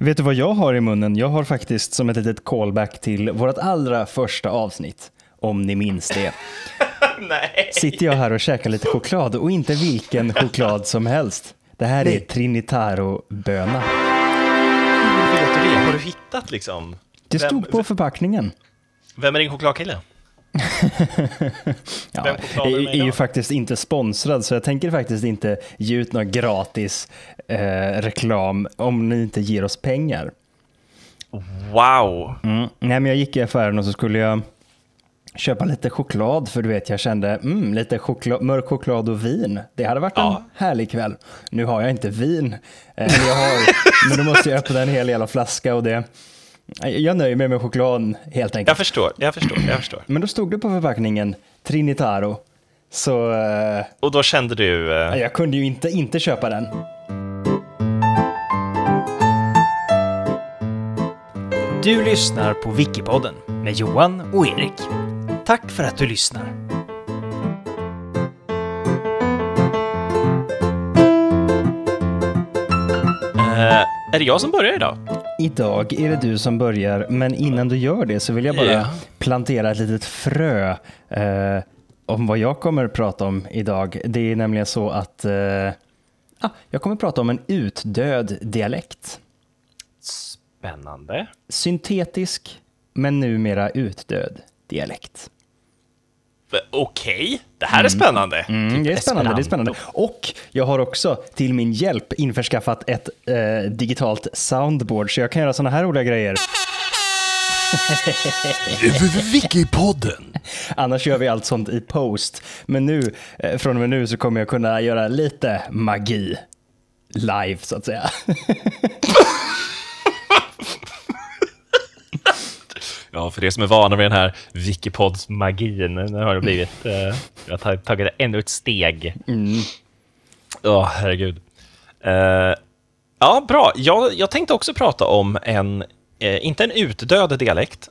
Vet du vad jag har i munnen? Jag har faktiskt som ett litet callback till vårt allra första avsnitt, om ni minns det. Nej. Sitter jag här och käkar lite choklad och inte vilken choklad som helst. Det här är Trinitaro-böna. Hur vet du det? Har du hittat liksom? Det Vem- stod på förpackningen. Vem är din chokladkille? Ja, jag är ju idag? faktiskt inte sponsrad så jag tänker faktiskt inte ge ut någon gratis eh, reklam om ni inte ger oss pengar. Wow. Mm. Nej, men jag gick i affären och så skulle jag köpa lite choklad för du vet jag kände mm, lite choklad, mörk choklad och vin. Det hade varit Ja. en härlig kväll. Nu har jag inte vin, eh, jag har, men då måste jag öppna en hel jävla flaska och det. Jag nöjer mig med chokladen helt Jag enkelt. förstår, jag förstår, jag förstår. Men då stod det på förpackningen Trinitaro. Så eh, Och då kände du... eh, jag kunde ju inte inte köpa den. Du lyssnar på Wikipodden med Johan och Erik. Tack för att du lyssnar. eh, är det jag som börjar idag? Idag är det du som börjar, men innan du gör det så vill jag bara Ja. plantera ett litet frö eh, om vad jag kommer att prata om idag. Det är nämligen så att eh, jag kommer att prata om en utdöd dialekt. Spännande. Syntetisk, men numera utdöd dialekt. Okej, det här är spännande. Mm, det är spännande, det är spännande. Och jag har också till min hjälp införskaffat ett eh, digitalt soundboard, så jag kan göra sådana här roliga grejer. Wikipodden. Annars gör vi allt sånt i post. Men nu, eh, från och med nu så kommer jag kunna göra lite magi live så att säga. Ja, för er som är vana vid den här Wikipods-magin, nu har det blivit... Eh, jag har tagit- ännu ett steg. Åh, herregud. Eh, ja, bra. Jag, jag tänkte också prata om en, eh, inte en utdöd dialekt,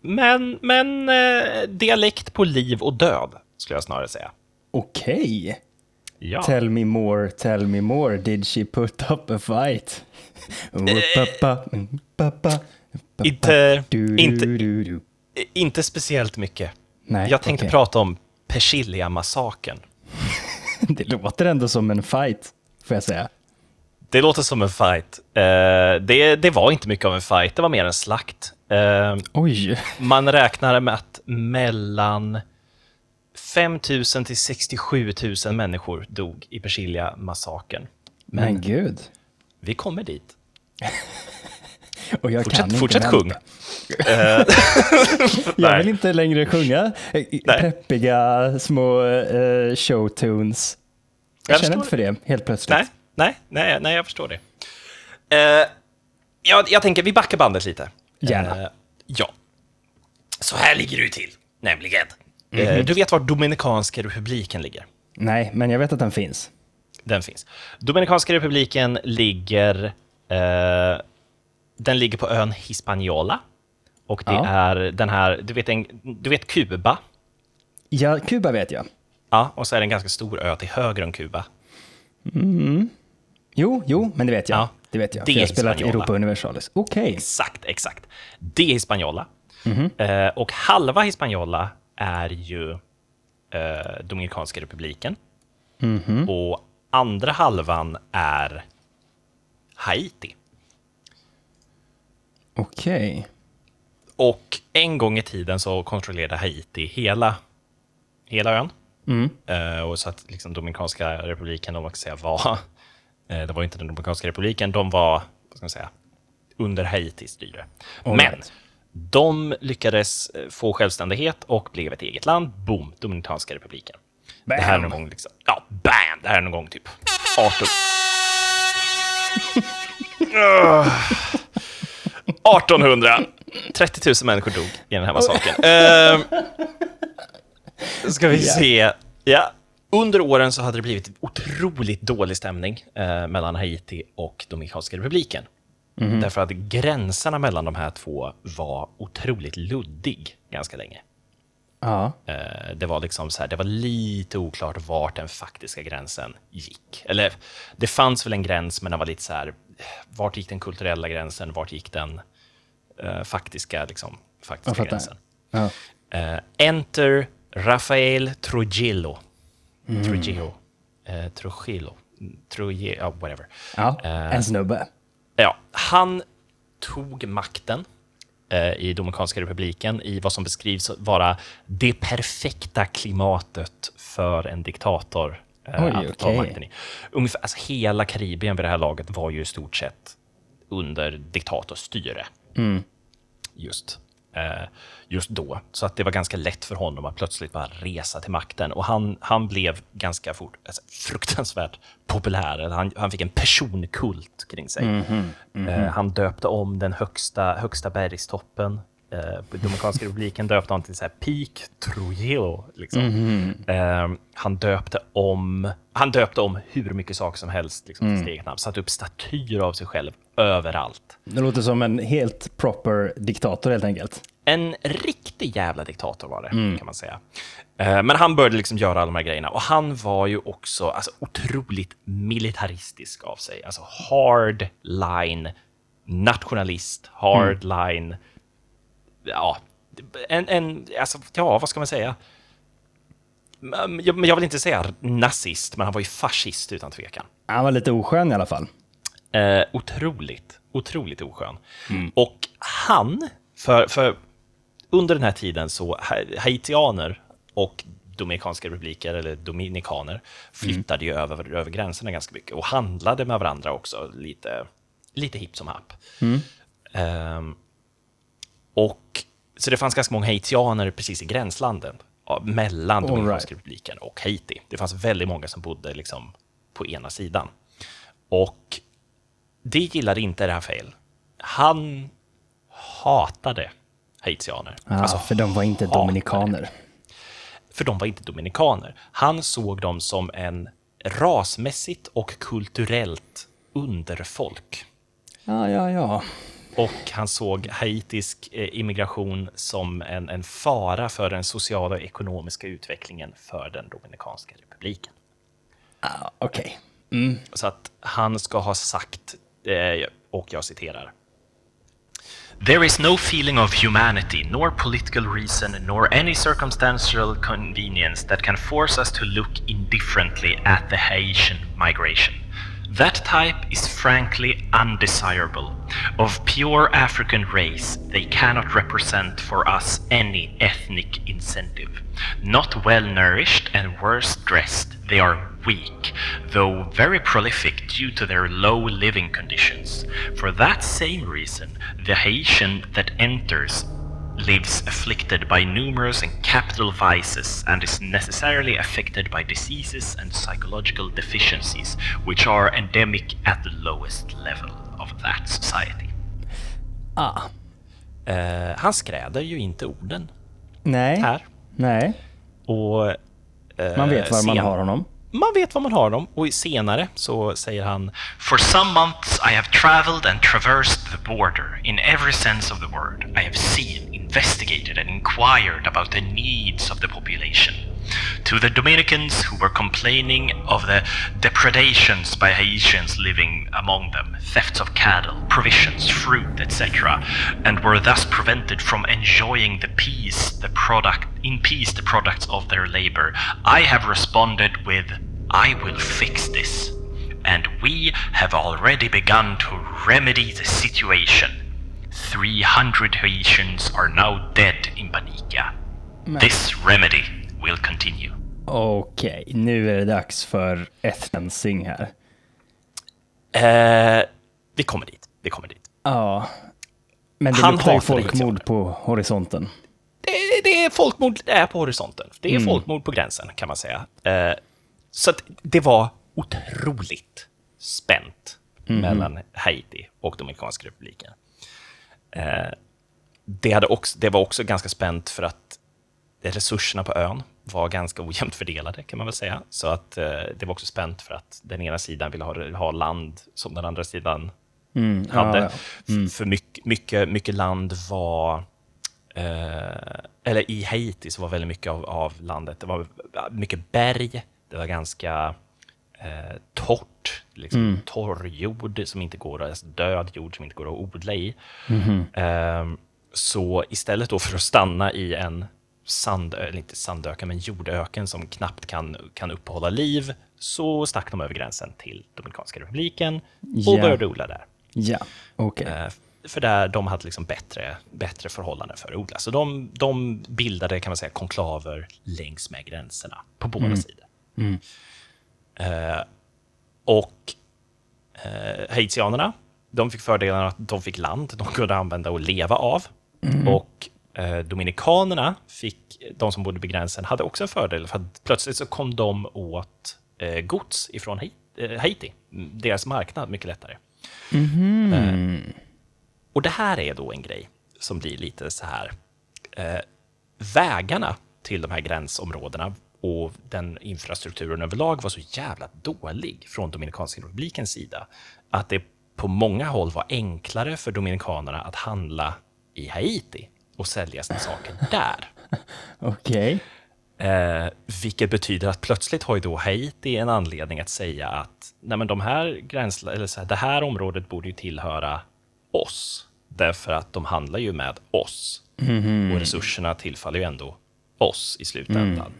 men, men eh, dialekt på liv och död, skulle jag snarare säga. Okej. Ja. Tell me more, tell me more. Did she put up a fight? Inte- inte- Inte speciellt mycket. Nej, jag tänkte okej. prata om Persilja-massakern. Det låter ändå som en fight, får jag säga. Det låter som en fight. Eh, det, det var inte mycket av en fight, det var mer en slakt. Eh, Oj. man räknar med att mellan 5 000 till 67 000 människor dog i Persilja-massakern. Men gud. Vi kommer dit. Och jag kan Fortsätt, inte fortsätt sjung. Jag Nej. vill inte längre sjunga eh, peppiga små eh, showtunes. Jag, Jag känner inte för det helt plötsligt. Nej, nej, nej, nej, jag förstår det. Eh, jag, jag tänker, vi backar bandet lite. Gärna. Eh, ja. Så här ligger det till, nämligen. Mhm. Eh, du vet var Dominikanska republiken ligger? Nej, men jag vet att den finns. Den finns. Dominikanska republiken ligger... Den ligger på ön Hispaniola. Och det Ja. är den här, du vet, en, du vet Kuba? Ja, Kuba vet jag. Ja, och så är det en ganska stor ö till höger om Kuba. Jo, jo, men det vet jag. Ja, det vet jag. det för jag har spelat. Europa Universalis. Okej. Exakt, exakt. Det är Hispaniola. Mhm. Eh, och halva Hispaniola är ju eh, Dominikanska republiken. Mhm. Och andra halvan är Haiti. Okej. Och en gång i tiden så kontrollerade Haiti hela, hela ön. Mm. Eh, och så att liksom Dominikanska republiken, ska säga var, eh, det var inte den Dominikanska republiken, de var, vad ska man säga, under Haitis styre. All Men right. de lyckades eh, få självständighet och blev ett eget land. Boom, Dominikanska republiken. Det här är Bam. någon gång, liksom, ja, bam! Det här är någon gång typ 18... Ugh. 1800. 30 000 människor dog i den här massakern. Ehm, ska vi se. Ja. Under åren så hade det blivit otroligt dålig stämning eh, mellan Haiti och Dominikanska republiken. Därför att gränserna mellan de här två var otroligt luddig ganska länge. Ja. Eh, Det var, liksom så här, det var lite oklart vart den faktiska gränsen gick. Eller det fanns väl en gräns, men den var lite så här, vart gick den kulturella gränsen? Vart gick den eh, faktiska, liksom, faktiska gränsen? Ja. Eh, enter Rafael Trujillo. Mm. Trujillo. Eh, Trujillo. Trujillo, ja, whatever. ja. Eh, En snubbe. Ja, han tog makten eh, i Dominikanska republiken i vad som beskrivs vara det perfekta klimatet för en diktator eh, Oj, att ta makten i. Ungefär, alltså, hela Karibien vid det här laget var ju i stort sett under diktatorstyre. Mm. Just, eh, just då. Så att det var ganska lätt för honom att plötsligt bara resa till makten. Och han, han blev ganska fort, alltså, fruktansvärt populär. Han, han fick en personkult kring sig. Mhm, Eh, han döpte om den högsta, högsta bergstoppen eh, Dominikanska republiken döpte han till så här Peak Trujillo. Liksom. Mhm. Eh, han, döpte om, han döpte om hur mycket saker som helst liksom, Mm. till sitt eget namn. Satte upp statyer av sig själv överallt. Det låter som en helt proper diktator helt enkelt. En riktig jävla diktator var det, kan man säga. Eh, Men han började liksom göra alla de här grejerna. Och han var ju också alltså, otroligt militaristisk av sig. Alltså hard line nationalist, hard line... Ja, en, en, alltså, ja, vad ska man säga? Mm, Jag, vill inte säga nazist, men han var ju fascist utan tvekan. Han var lite oskön i alla fall. Eh, otroligt, otroligt oskön. Och han, för, för under den här tiden så ha- haitianer och Dominikanska republiker, eller dominikaner, flyttade ju över, över gränserna ganska mycket och handlade med varandra också lite, lite hipp som happ. Ehm, och, så det fanns ganska många haitianer precis i gränslandet ja, mellan All Dominikanska right. republiken och Haiti. Det fanns väldigt många som bodde liksom på ena sidan. Och det gillade inte Rafael. Han hatade haitianer. Ja, Alltså, för de var inte hatade. dominikaner. För de var inte dominikaner. Han såg dem som en rasmässigt och kulturellt underfolk. Ja, ja, ja. Och han såg haitisk eh, immigration som en, en fara för den sociala och ekonomiska utvecklingen för den Dominikanska republiken. Ah, Okej. Så att han ska ha sagt, eh, och jag citerar. There is no feeling of humanity, nor political reason, nor any circumstantial convenience that can force us to look indifferently at the Haitian migration. That type is frankly undesirable. Of pure African race, they cannot represent for us any ethnic incentive. Not well nourished and worse dressed, they are weak, though very prolific due to their low living conditions. For that same reason, the Haitian that enters lives afflicted by numerous and capital vices and is necessarily affected by diseases and psychological deficiencies which are endemic at the lowest level of that society. Ah. Eh, han skräder ju inte orden Nej. här. Nej. Och, eh, Man vet var man sen- har honom. Man vet var man har dem och senare så säger han For some months I have traveled and traversed the border in every sense of the word. I have seen, investigated and inquired about the needs of the population. To the Dominicans who were complaining of the depredations by Haitians living among them, thefts of cattle, provisions, fruit, etc., and were thus prevented from enjoying the peace, the product in peace the products of their labor, I have responded with i will fix this. And we have already begun to remedy the situation. 300 Haitians are now dead in Banica. This remedy will continue. Okej, nu är det dags för ethensing här. Eh, vi kommer dit. Vi kommer dit. Ja. Men det Han luktar ju folkmord på horisonten. Det, det är folkmord det är på horisonten. Det är folkmord på gränsen, kan man säga. Eh, så att det var otroligt spänt mellan Haiti och Dominikanska republiken. Eh, det, hade också, det var också ganska spänt för att resurserna på ön var ganska ojämnt fördelade, kan man väl säga. Så att eh, det var också spänt för att den ena sidan ville ha, ha land som den andra sidan hade. ja, ja. F- För mycket, mycket, mycket land var eh, eller i Haiti så var väldigt mycket av, av landet, det var mycket berg, det var ganska eh, torrt, liksom torr jord som inte går, alltså död jord som inte går att odla i. Eh, så istället då för att stanna i en sand, eller inte sandöken, men jordöken som knappt kan, kan uppehålla liv, så stack de över gränsen till Dominikanska republiken och Ja. började odla där. Ja, okej. Eh, För där de hade liksom bättre, bättre förhållanden för att odla. Så de, de bildade kan man säga konklaver längs med gränserna på båda sidor. Eh, och eh, haitianerna, de fick fördelen att de fick land de kunde använda och leva av. Och eh, dominikanerna, fick, de som bodde vid gränsen, hade också en fördel för plötsligt så kom de åt eh, gods ifrån Haiti, eh, Haiti, deras marknad, mycket lättare. Eh, och det här är då en grej som blir lite så här. Eh, vägarna till de här gränsområdena och den infrastrukturen överlag var så jävla dålig från Dominikanska republikens sida att det på många håll var enklare för dominikanerna att handla i Haiti och sälja sina saker där. Okej. Eh, vilket betyder att plötsligt har ju då Haiti en anledning att säga att Nej, men de här gräns, eller så här, det här området borde ju tillhöra oss. Därför att de handlar ju med oss. Och resurserna tillfaller ju ändå oss i slutändan.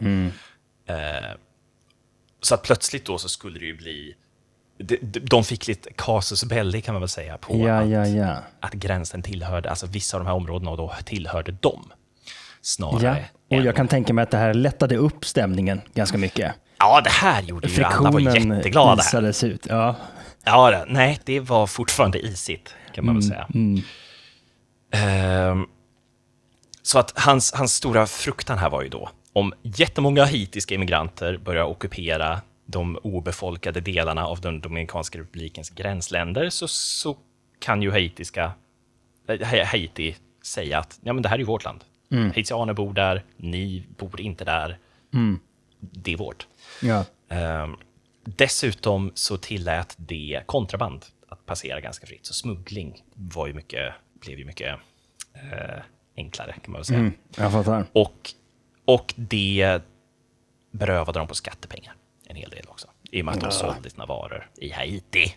Eh, så att plötsligt då så skulle det ju bli... De, de- fick lite casus belli kan man väl säga på Ja, att, ja, ja. att gränsen tillhörde, alltså vissa av de här områdena då tillhörde dem. Snarare Ja, och jag kan tänka mig att det här lättade upp stämningen ganska mycket. Ja, det här gjorde ju alla var jätteglada här. isades ut. Ja. Ja, nej, det var fortfarande isigt, kan man väl säga. Ehm, så att hans, hans stora fruktan här var ju då, om jättemånga haitiska immigranter börjar ockupera de obefolkade delarna av den Dominikanska republikens gränsländer, så, så kan ju haitiska, eh, Ha- Haiti säga att ja, men det här är ju vårt land. Haitianer bor där, ni bor inte där. Det är vårt. Ja. Ehm, dessutom så tillät det kontraband att passera ganska fritt, så smuggling var ju mycket, blev ju mycket eh, enklare kan man väl säga. Mm, jag fattar. Och, och det berövade dem på skattepengar en hel del också. I och med att de sålde sina varor i Haiti.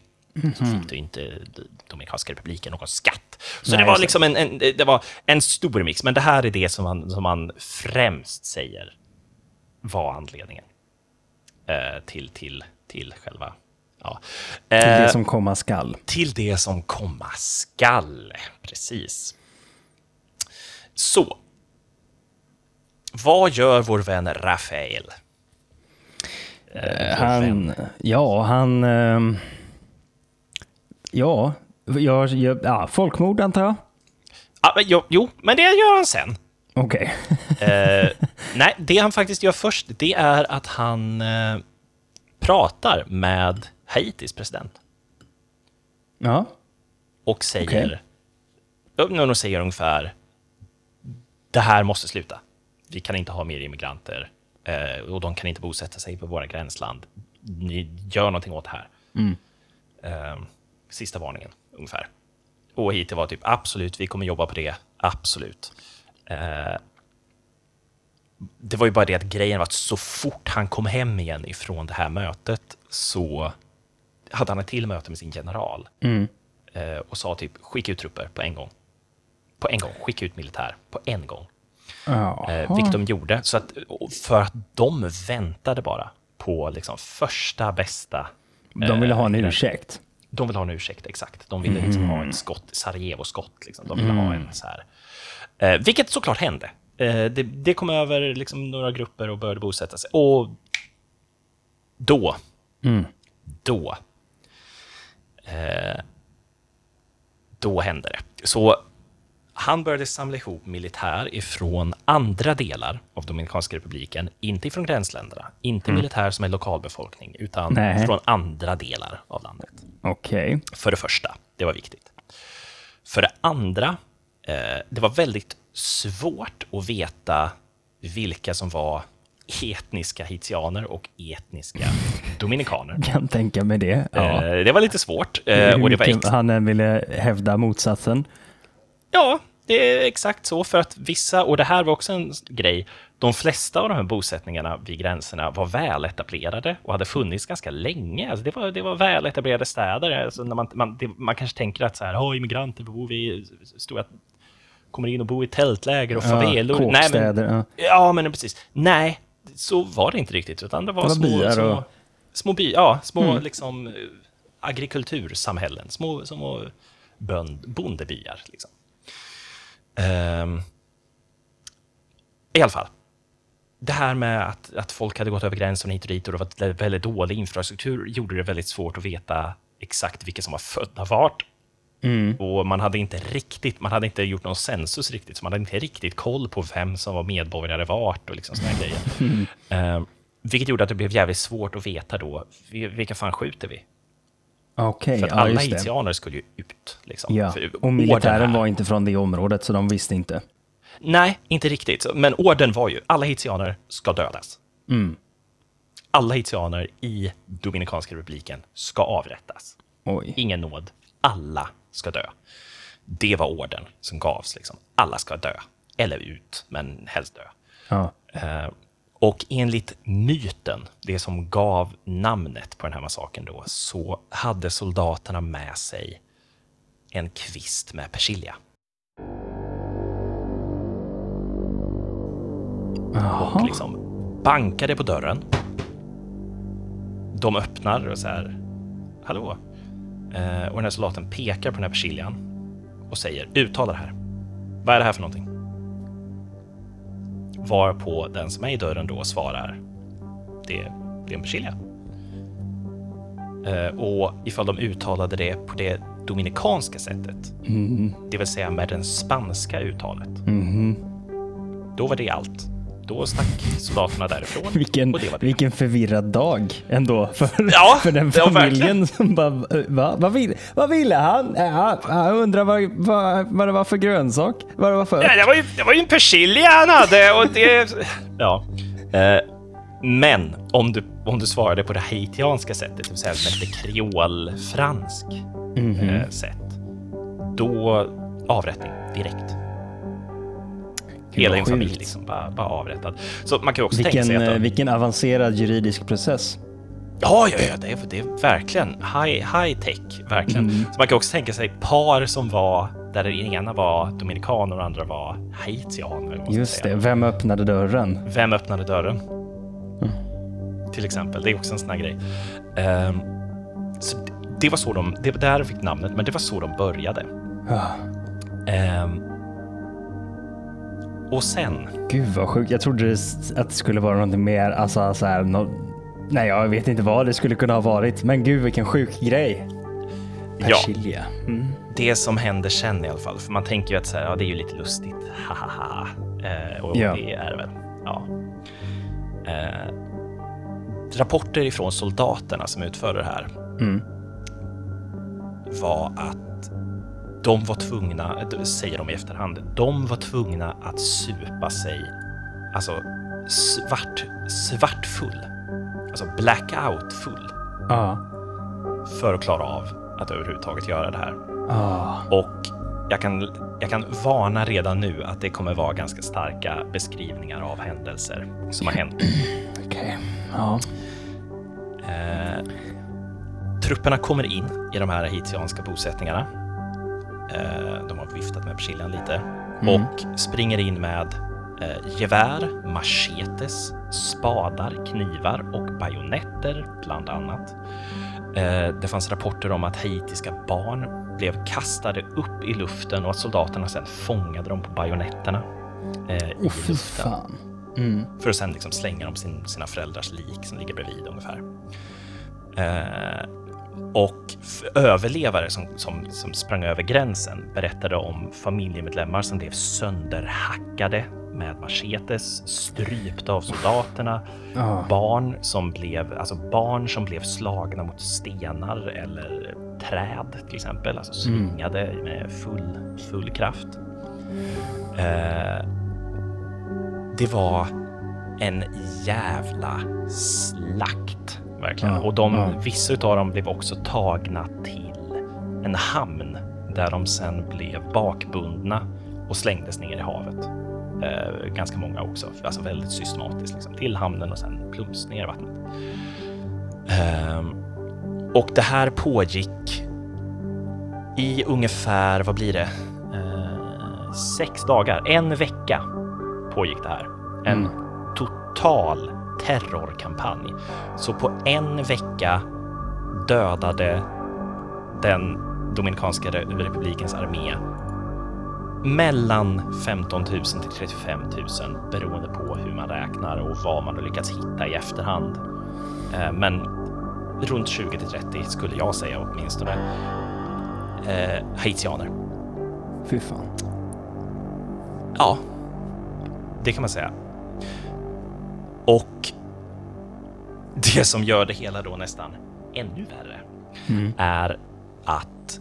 Så fick du inte Dominikanska republiken någon skatt. Så Nej, det var liksom en, en, det var en stor mix. Men det här är det som man, som man främst säger var anledningen eh, till, till, till själva... Ja. Till Eh, det som komma skall. till det som komma skall. Precis. Så. Vad gör vår vän Rafael? Eh, Han, vän. ja, han... ehm, ja, jag, jag, ja, folkmord antar jag? Ah, jo, jo, men det gör han sen. Okej. Eh, nej, det han faktiskt gör först, det är att han eh, pratar med Haitis president ja. och säger... Okay. Säger ungefär det här måste sluta. Vi kan inte ha mer immigranter eh, och de kan inte bosätta sig på våra gränsland. Ni gör någonting åt det här. Eh, sista varningen, ungefär. Och hit var typ absolut, vi kommer jobba på det. Absolut. Eh, det var ju bara det att grejen var att så fort han kom hem igen ifrån det här mötet så hade han ett till möte med sin general eh, och sa typ skicka ut trupper på en gång. På en gång, skicka ut militär på en gång. Eh, vilket de gjorde. Så att, för att de väntade bara på liksom första bästa... De ville ha en eh, ursäkt. De ville ha en ursäkt, exakt. De ville liksom ha en skott, Sarajevo-skott. Liksom. De ville ha en så här... Eh, vilket såklart hände. Eh, det, det kom över liksom, några grupper och började bosätta sig. Och då, då, eh, då hände det. Så han började samla ihop militär ifrån andra delar av Dominikanska republiken, inte ifrån gränsländerna, inte militär som är lokalbefolkning, utan Nej. från andra delar av landet. Okej. För det första, det var viktigt. För det andra, eh, det var väldigt svårt att veta vilka som var etniska haitianer och etniska dominikaner. Kan tänka mig det. Ja. Eh, det var lite svårt. eh, och det var ex- han ville hävda motsatsen. Ja, det är exakt så. För att vissa, och det här var också en grej, de flesta av de här bosättningarna vid gränserna var väl etablerade och hade funnits ganska länge. Alltså det, var, det var väl etablerade städer. Alltså när man, man, det, man kanske tänker att så här, oh, immigranter bor i stora kommer in och bor i tältläger och favelor. Ja, Nej, men, ja. ja, men precis. Nej, så var det inte riktigt, utan det var, Det var små, byar små, och- små, by, ja, små Mm. liksom, eh, agrikultursamhällen, små, små bönd, bondebyar. Liksom. Ehm, I alla fall, det här med att, att folk hade gått över gränsen hit och dit och det var väldigt dålig infrastruktur gjorde det väldigt svårt att veta exakt vilka som var födda vart. Och man hade inte riktigt, man hade inte gjort någon census riktigt, så man hade inte riktigt koll på vem som var medborgare vart och liksom här grejer. Eh, vilket gjorde att det blev jävligt svårt att veta då, vi- vilka fan skjuter vi? Okej, För att ja, alla haitianer skulle ju ut. Liksom. Ja, och militären var inte från det området, så de visste inte. Nej, inte riktigt. Men orden var ju, alla haitianer ska dödas. Mm. Alla haitianer i Dominikanska republiken ska avrättas. Oj. Ingen nåd. Alla ska dö. Det var orden som gavs. Liksom. Alla ska dö. Eller ut, men helst dö. Ja. Och enligt myten, det som gav namnet på den här massakern då, så hade soldaterna med sig en kvist med persilja. Och liksom bankade på dörren. De öppnar och så här, hallå? Eh, och den här soldaten pekar på den här persiljan och säger, uttala det här. Vad är det här för någonting? Varpå den som är i dörren då svarar, det, det är en persilja. Eh, och ifall de uttalade det på det dominikanska sättet, det vill säga med det spanska uttalet, då var det allt. Då stack soldaterna därifrån. Vilken, det det. vilken förvirrad dag ändå för, Ja, för den ja, familjen som bara, va? Vad, vill, vad ville han? Ja, jag undrar vad, vad, vad det var för grönsak? Vad det var för... Ja, det, var ju, det var ju en persilja han hade och det... Ja. Eh, men om du, om du svarade på det haitianska sättet, det vill säga ett kreolfransk eh, sätt, då avrättning direkt. Hela din familj liksom bara, bara avrättad. Så man kan också tänka Vilken, sig att... eh, vilken avancerad juridisk process. Ja, ja, ja det, är, det är verkligen high, high tech. Verkligen. Mm. Så man kan också tänka sig par som var där den ena var dominikan och den andra var haitianer. Just det, vem öppnade dörren? Vem öppnade dörren? Till exempel. Det är också en sån här grej. Ehm, så det- det var så de, det där fick namnet, men det var så de började. Ah, Ehm, och sen, Gud vad sjukt. Jag trodde att det skulle vara någonting mer, alltså så här, nå- Nej, jag vet inte vad det skulle kunna ha varit, men gud vilken sjuk grej. ja, Persilja. Mm. det som händer sen i alla fall, för man tänker ju att så här, ja, det är ju lite lustigt, hahaha. Eh, och Ja. det är det väl. Ja. Eh, rapporter ifrån soldaterna som utförde det här Mm. var att de var tvungna, det säger de i efterhand, de var tvungna att supa sig, alltså svart, svartfull, alltså blackout-full, Ja. för att klara av att överhuvudtaget göra det här. Ah. Och jag kan, jag kan varna redan nu att det kommer vara ganska starka beskrivningar av händelser som har hänt. Okej. Ja. Eh, trupperna kommer in i de här haitianska bosättningarna. Eh, de har viftat med persiljan lite Mm. och springer in med eh, gevär, machetes, spadar, knivar och bajonetter bland annat. Eh, det fanns rapporter om att haitiska barn blev kastade upp i luften och att soldaterna sedan fångade dem på bajonetterna eh, i Oh, fy luften fan. Mm. för att sen liksom slänga dem sin, sina föräldrars lik som ligger bredvid ungefär. Eh, och överlevare som, som, som sprang över gränsen berättade om familjemedlemmar som blev sönderhackade med machetes, strypta av soldaterna, Ah. barn som blev, alltså barn som blev slagna mot stenar eller träd till exempel, alltså svingade med full, full kraft. Eh, det var en jävla slakt, verkligen. Ja, och de, ja. vissa av dem blev också tagna till en hamn där de sen blev bakbundna och slängdes ner i havet. Eh, ganska många också, alltså väldigt systematiskt liksom, till hamnen och sen plums ner i vattnet. Eh, och det här pågick i ungefär, vad blir det, eh, sex dagar, en vecka pågick det här. En total terrorkampanj. Så på en vecka dödade den Dominikanska republikens armé mellan 15 000 till 35 000 beroende på hur man räknar och vad man har lyckats hitta i efterhand. Eh, men runt 20 till 30 skulle jag säga åtminstone. Eh, haitianer. Fy fan. Ja, det kan man säga. Och det som gör det hela då nästan ännu värre är att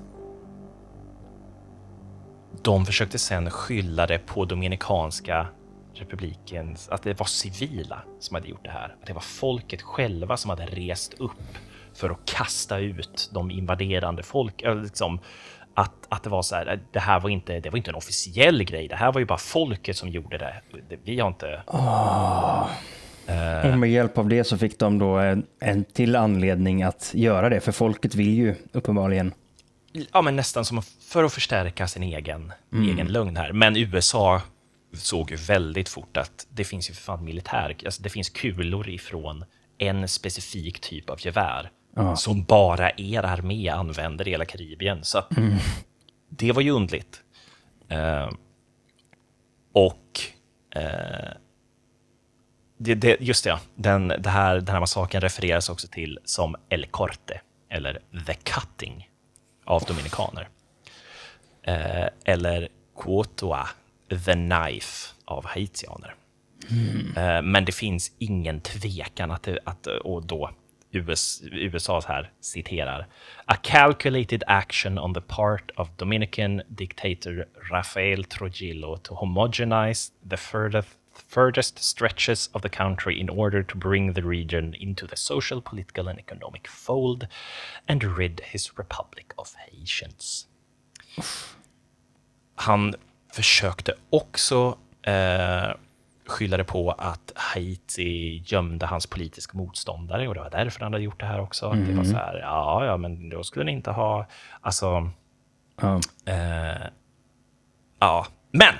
de försökte sen skylla det på Dominikanska republiken, att det var civila som hade gjort det här. Att det var folket själva som hade rest upp för att kasta ut de invaderande folk. Liksom, att, att det var så här, det här var inte, det var inte en officiell grej. Det här var ju bara folket som gjorde det. Vi har inte... Och med hjälp av det så fick de då en, en till anledning att göra det, för folket vill ju uppenbarligen. Ja, men nästan som för att förstärka sin egen, egen lögn här. Men USA såg ju väldigt fort att det finns ju för fan militär, alltså det finns kulor ifrån en specifik typ av gevär som bara er armé använder i hela Karibien. Så att det var ju undligt. Eh, och eh, det, det, just det, ja. Den, det här, den här massakern refereras också till som El Corte, eller The Cutting, av dominikaner. Eh, eller Quotoa, The Knife, av haitianer. Eh, men det finns ingen tvekan att, att och då US, USA här citerar A calculated action on the part of Dominican dictator Rafael Trujillo to homogenize the furthest, furthest stretches of the country in order to bring the region into the social, political and economic fold and rid his republic of Haitians. Han försökte också eh, skylla det på att Haiti gömde hans politiska motståndare och det var därför han hade gjort det här också. Att Det var så här, ja, ja, men då skulle ni inte ha, alltså, Ja. eh, ja, men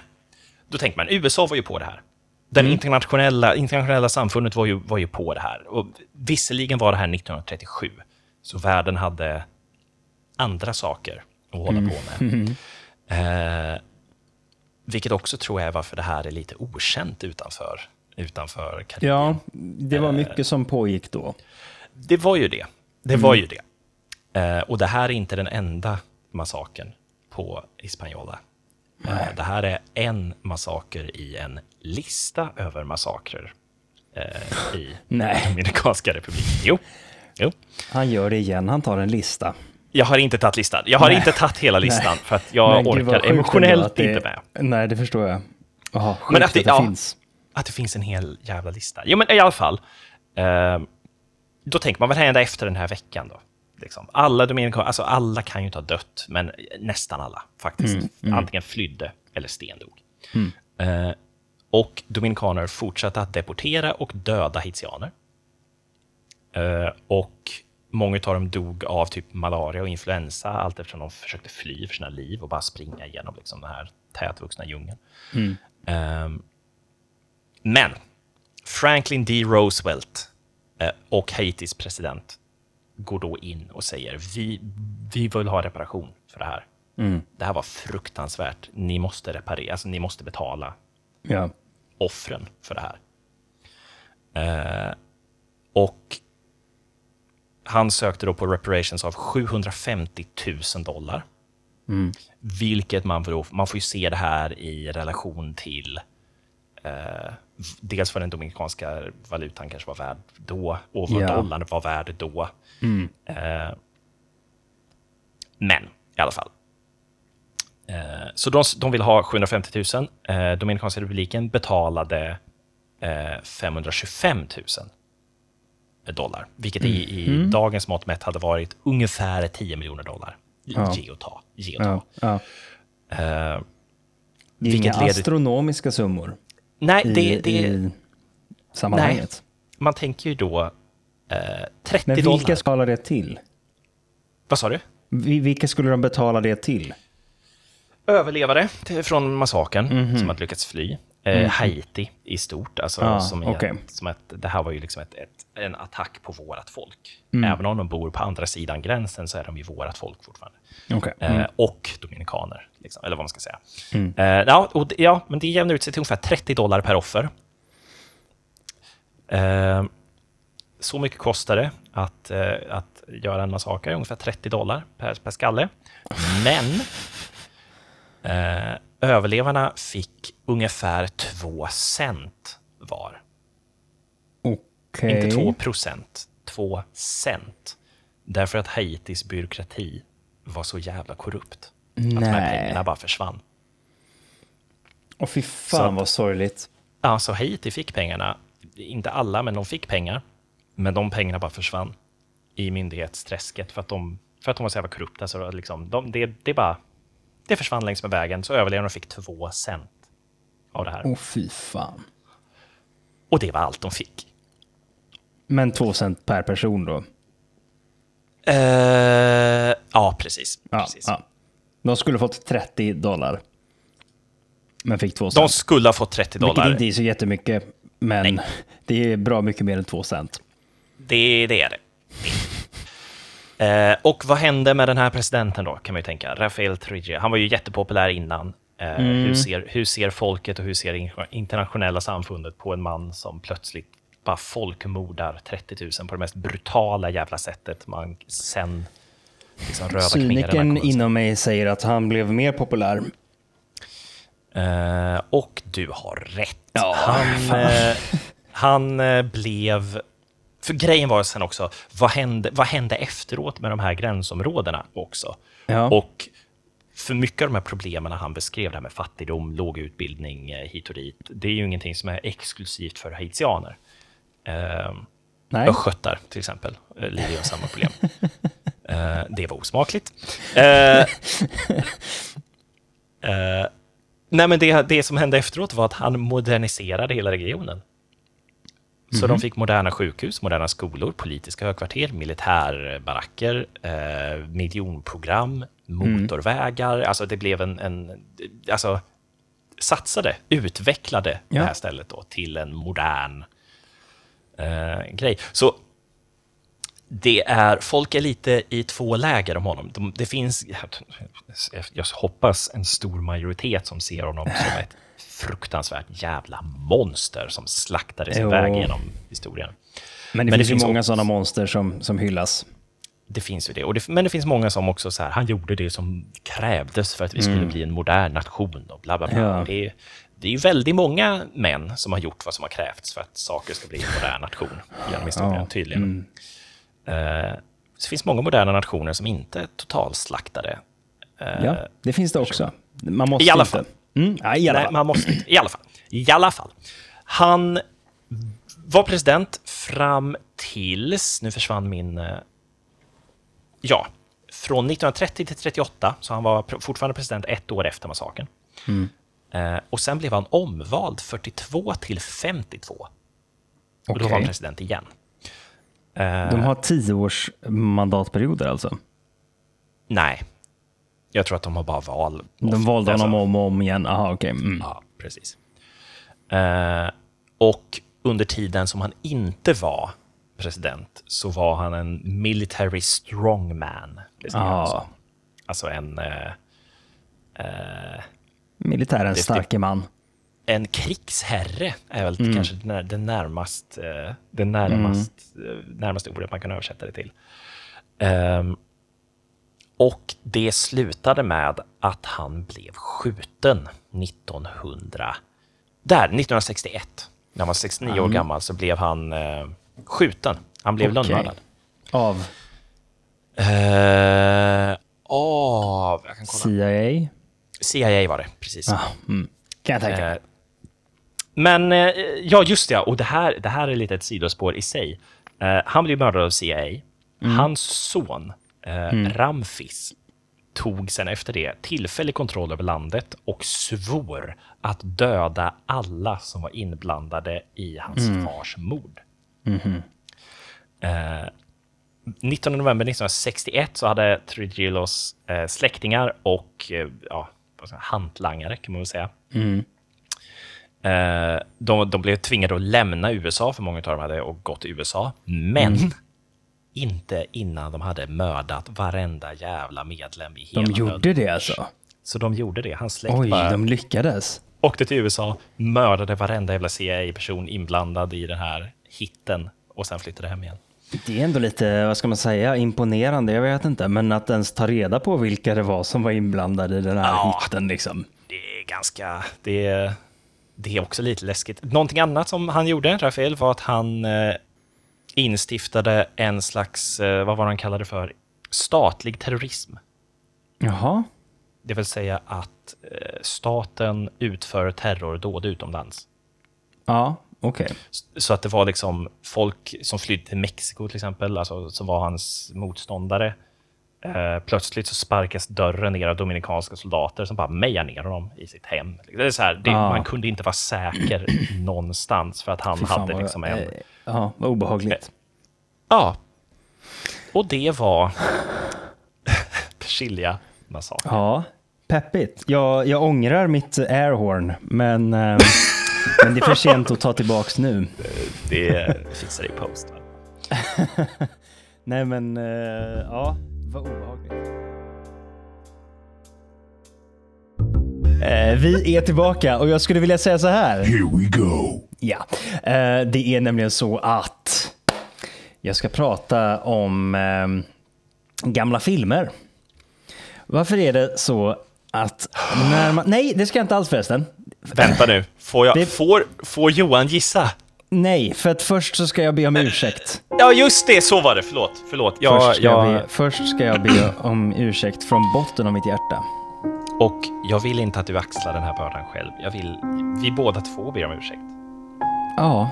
då tänker man, USA var ju på det här. Den internationella, internationella samfundet var ju, var ju på det här. Och visserligen var det här 1937, så världen hade andra saker att hålla på med. Eh, vilket också tror jag är varför det här är lite okänt utanför, utanför Karibien. ja, det var mycket som pågick då. Det var ju det. Det var ju det. Eh, och det här är inte den enda massakern på Hispaniola. Eh, det här är en massaker i en lista över massakrer eh, i Nej. Dominikanska republiken. Jo. jo. Han gör det igen, han tar en lista. Jag har inte tagit listan. Jag har Nej. inte tagit hela listan för att jag vad orkar emotionellt det- inte med. Nej, det förstår jag. Sjukt Men att att det, det- ja. finns. Att det finns en hel jävla lista. Jo, men i alla fall. Eh, då tänker man, vad händer efter den här veckan då? Liksom. Alla dominikaner, alltså alla kan ju inte ha dött, men nästan alla faktiskt. Antingen flydde eller stendog. Eh, och dominikaner fortsatte att deportera och döda haitianer. Eh, och många av dem dog av typ malaria och influensa allt eftersom de försökte fly för sina liv och bara springa igenom liksom, den här tätvuxna djungeln. Ehm, men Franklin D. Roosevelt eh, och Haitis president går då in och säger vi, vi vill ha reparation för det här. Det här var fruktansvärt. Ni måste reparera, alltså ni måste betala Ja. Offren för det här. Eh, och han sökte då på reparations av 750 000 dollar. Vilket man får, man får ju se det här i relation till eh, dels vad den dominikanska valutan kanske var värd då och vad Ja. dollarn var värd då. Eh, men i alla fall. Så de, de vill ha 750 000. Eh, Dominikanska republiken betalade eh, 525 000 dollar, vilket i, i dagens mått mätt hade varit ungefär 10 miljoner dollar. Ja. Ge och ta. Ge och ta. Ja. Ja. Eh, inga leder- astronomiska summor Nej, i, det, i sammanhanget. man tänker ju då eh, 30 Men dollar. vilka ska det till? Vad sa du? Vi- Vilka skulle de betala det till? Överlevare från massakern som hade lyckats fly. Eh, Haiti i stort. Alltså, Ah, som, är, okej. som ett, det här var ju liksom ett, ett, en attack på vårat folk. Mm. Även om de bor på andra sidan gränsen så är de ju vårat folk fortfarande. Okej. Eh, och dominikaner, liksom, eller vad man ska säga. Mm. Eh, ja, och, ja, men det jämnar ut sig till ungefär 30 dollar per offer. Eh, så mycket kostar det att, eh, att göra en massaker, ungefär 30 dollar per, per skalle. Men eh, överlevarna fick ungefär 2 cent var. Okej. Inte 2 procent, 2 cent. Därför att Haitis byråkrati var så jävla korrupt. Att de här Nej. pengarna bara försvann. Och fy Så fan att- vad sorgligt. Ja, så Haiti fick pengarna. Inte alla, men de fick pengar. Men de pengarna bara försvann i myndighetsträsket för att de, för att de var så jävla korrupta. Så liksom, de, det, det, bara, det försvann längs med vägen, så överlevarna fick två cent av det här. Åh fy fan. Och det var allt de fick. Men två cent per person då? Eh, ja, precis. Ja, precis. ja. De skulle fått 30 dollar. Men fick två De cent. skulle ha fått 30 Vilket dollar. inte är så jättemycket. Men det är bra mycket mer än två cent. Det, det är det. Eh, och vad hände med den här presidenten då, kan man ju tänka. Rafael Trujillo. Han var ju jättepopulär innan. Eh, hur, ser, hur ser folket och hur ser internationella samfundet på en man som plötsligt bara folkmordar 30 000 på det mest brutala jävla sättet man sen liksom röda Cynikern inom mig säger att han blev mer populär. Eh, och du har rätt. Ja, han, eh, han eh, blev... För grejen var sen också, vad hände, vad hände efteråt med de här gränsområdena också? Ja. Och för mycket av de här problemen han beskrev, det här med fattigdom, låg utbildning eh, hit och dit, det är ju ingenting som är exklusivt för haitianer. Eh, Nej. Östgötar till exempel eh, lider av samma problem. Eh, det var osmakligt. Eh, eh, nej, men det, det som hände efteråt var att han moderniserade hela regionen. Så de fick moderna sjukhus, moderna skolor, politiska högkvarter, militärbaracker, eh, miljonprogram, motorvägar. Alltså det blev en... en alltså, satsade, utvecklade Ja. det här stället då till en modern eh, grej. Så det är, folk är lite i två läger om honom. De, det finns, jag hoppas, en stor majoritet som ser honom som ett fruktansvärt jävla monster som slaktade sin Jo. väg genom historien. Men det Men det finns ju finns många också- sådana monster som, som hyllas. Det finns ju det. Och det. Men det finns många som också så här, han gjorde det som krävdes för att vi skulle bli en modern nation och bla bla bla. Ja. Det, är, det är ju väldigt många män som har gjort vad som har krävts för att saker ska bli en modern nation genom historien, Ja. tydligen. Eh, så det finns många moderna nationer som inte är totalslaktade. Eh, Ja, det finns det också. Man måste I alla inte. Mm, ja, i alla Nej, fall. man måste inte. I alla fall. I alla fall. Han var president fram tills, nu försvann min... eh, Ja, från 1930 till 38, så han var fortfarande president ett år efter massakern. Mm. Eh, och sen blev han omvald 42 till 52. Och då var han president igen. Eh, De har tio års mandatperioder alltså. Nej, jag tror att de har bara val. De valde Alltså- honom om och om igen. Aha, okej. Mm. Ja, precis. Eh, och under tiden som han inte var president så var han en military strongman. Ja. som. Alltså en, eh, eh, Militärens Det- starke man. en krigsherre är väl Mm. kanske det när- det närmast, eh, det närmast, eh, närmaste ordet man kan översätta det till. Ehm, och det slutade med att han blev skjuten 1900, där, 1961. När han var 69 år gammal så blev han eh, skjuten. Han blev Okej. lönnmördad. Av Eh, av, jag kan kolla. CIA. CIA var det, precis. Ah, mm. Kan jag tänka. Eh, Men, eh, ja just det, och det här, det här är lite ett sidospår i sig. Eh, han blev mördad av CIA. Mm. Hans son, eh, Ramfis, tog sen efter det tillfällig kontroll över landet och svor att döda alla som var inblandade i hans fars mord. Eh, 19 november 1961 så hade Trujillos eh, släktingar och eh, ja, hantlangare, kan man väl säga, eh, de, de blev tvingade att lämna USA, för många av dem hade och gått till USA, men inte innan de hade mördat varenda jävla medlem i hela De gjorde det alltså? Så de gjorde det. Hans släkt Oj, bara de lyckades. åkte till USA, mördade varenda jävla CIA-person inblandad i den här hitten och sen flyttade hem igen. Det är ändå lite, vad ska man säga, imponerande. Jag vet inte, men att ens ta reda på vilka det var som var inblandade i den här Ja. hitten liksom. Det är ganska... Det är, det är också lite läskigt. Någonting annat som han gjorde, Rafael, var att han eh, instiftade en slags, eh, vad var han kallade för, statlig terrorism. Jaha. Det vill säga att eh, staten utför terrordåd utomlands. Ja, okej. Så att det var liksom folk som flydde till Mexiko till exempel, alltså, som var hans motståndare. Eh, plötsligt så sparkas dörren ner av dominikanska soldater som bara mejar ner honom i sitt hem. Det är så här, det, Ah. Man kunde inte vara säker någonstans för att han fan hade liksom en... eh, Ja, vad obehagligt. Ja. Och det var Persilja massakern. Ja, peppigt. Jag, jag ångrar mitt airhorn, men, eh, men det är för sent att ta tillbaks nu. Det fixar det i post. Nej, men eh, ja, vad obehagligt. Eh, vi är tillbaka och jag skulle vilja säga så här. Here we go. Ja, eh, det är nämligen så att jag ska prata om eh, gamla filmer. Varför är det så att när man... Nej, det ska jag inte alls förresten. Vänta nu, får, jag, Det- får, får Johan gissa? Nej, för att först så ska jag be om ursäkt. Ja, just det, så var det. Förlåt. förlåt. Jag, först, ska jag jag, be, först ska jag be om ursäkt från botten av mitt hjärta. Och jag vill inte att du axlar den här bördan själv. Jag vill, vi båda två ber om ursäkt. Ja.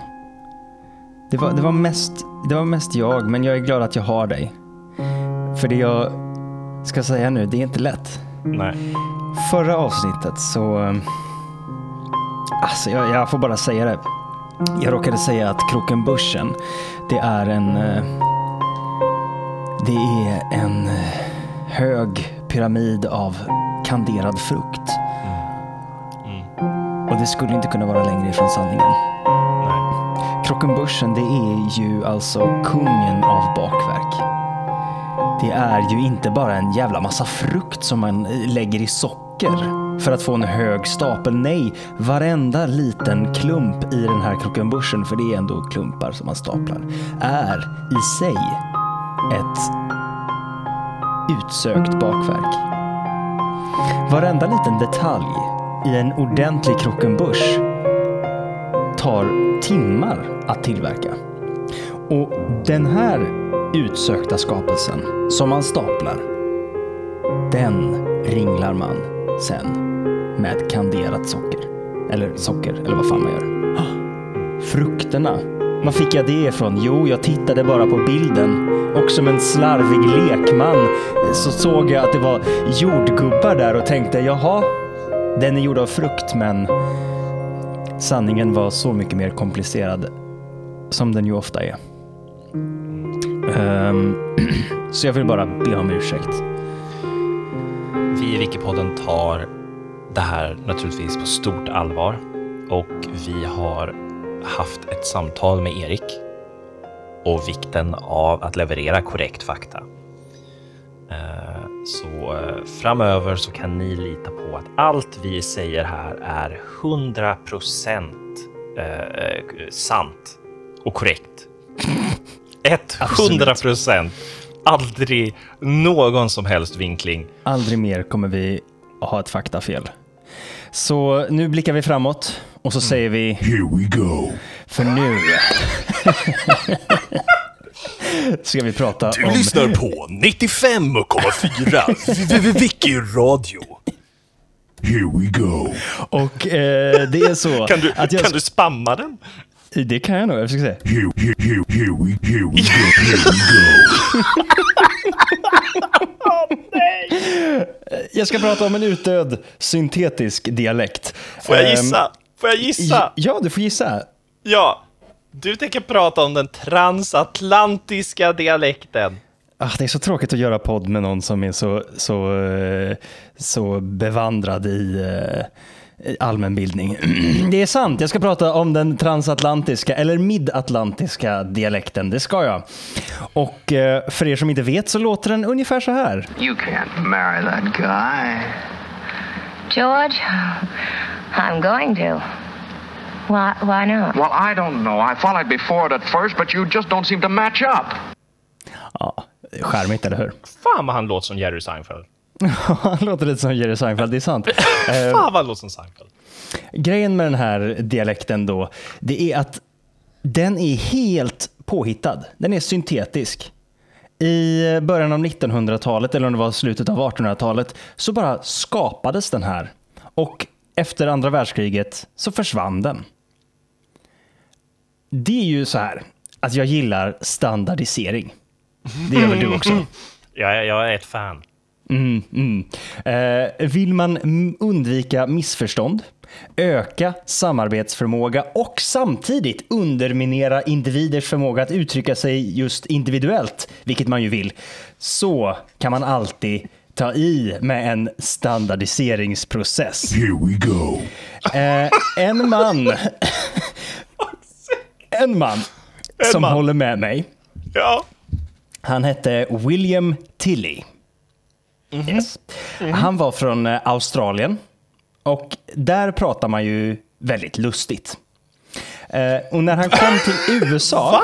Det var, det, var mest, det var mest jag, men jag är glad att jag har dig. För det jag ska säga nu, det är inte lätt. Nej. Förra avsnittet så... eh, Alltså jag, jag får bara säga det. Jag råkade säga att Krokenbuschen, det är en... eh, Det är en eh, hög pyramid av kanderad frukt. Och det skulle inte kunna vara längre ifrån sanningen. Nej. Krokenbuschen, det är ju alltså kungen av bakverk. Det är ju inte bara en jävla massa frukt som man eh, lägger i socker för att få en hög stapel. Nej, varenda liten klump i den här krockenbörsen, för det är ändå klumpar som man staplar, är i sig ett utsökt bakverk. Varenda liten detalj i en ordentlig krockenbörs tar timmar att tillverka. Och den här utsökta skapelsen som man staplar, den ringlar man sen med kanderat socker. Eller socker, eller vad fan man gör. Frukterna. Var fick jag det ifrån? Jo, jag tittade bara på bilden och som en slarvig lekman så såg jag att det var jordgubbar där och tänkte jaha, den är gjord av frukt men sanningen var så mycket mer komplicerad som den ju ofta är. Um, så jag vill bara be om ursäkt. Vi i Wikipodden tar det här naturligtvis på stort allvar och vi har haft ett samtal med Erik och vikten av att leverera korrekt fakta. Eh, Så eh, framöver så kan ni lita på att allt vi säger här är 100 procent eh, sant och korrekt. 100 procent. Aldrig någon som helst vinkling. Aldrig mer kommer vi ha ett faktafel. Så nu blickar vi framåt och så säger vi Here we go. för nu ska vi prata Du om... lyssnar på 95,4 Vicky Radio. Here we go. Och eh, det är så Kan du, att jag... kan du spamma den? Det kan jag nog, jag ska se. Here, here, here, here we, here we go. Here we go. jag ska prata om en utdöd syntetisk dialekt. Får jag Ehm, gissa? Får jag gissa? Ja, du får gissa. Ja. Du tänker prata om den transatlantiska dialekten. Ah, det är så tråkigt att göra podd med någon som är så, så, eh, så bevandrad i eh, i allmänbildning. Det är sant, jag ska prata om den transatlantiska eller midatlantiska dialekten. Det ska jag. Och eh, för er som inte vet så låter den ungefär så här. You can't marry that guy. George, I'm going to. Why, why not? Well, I don't know. I thought I'd be at first, but you just don't seem to match up. Ja, charmigt, eller hur? Fan vad han låter som Jerry Seinfeld. Han låter lite som Jerry Seinfeld, det är sant. Eh, Fan vad han låter som Seinfeld. Grejen med den här dialekten då, det är att den är helt påhittad. Den är syntetisk. I början av 1900-talet, eller om det var slutet av 1800-talet, så bara skapades den här. Och efter andra världskriget så försvann den. Det är ju så här, att jag gillar standardisering. Det gör väl du också? Jag, jag är ett fan. Mm, mm. Eh, vill man undvika missförstånd, öka samarbetsförmåga och samtidigt underminera individers förmåga att uttrycka sig just individuellt, vilket man ju vill, så kan man alltid ta i med en standardiseringsprocess. Here we go. Eh, en man, en man som man. håller med mig, Ja. han hette William Tilley. Yes. Han var från eh, Australien och där pratar man ju väldigt lustigt. Eh, och när han kom till USA,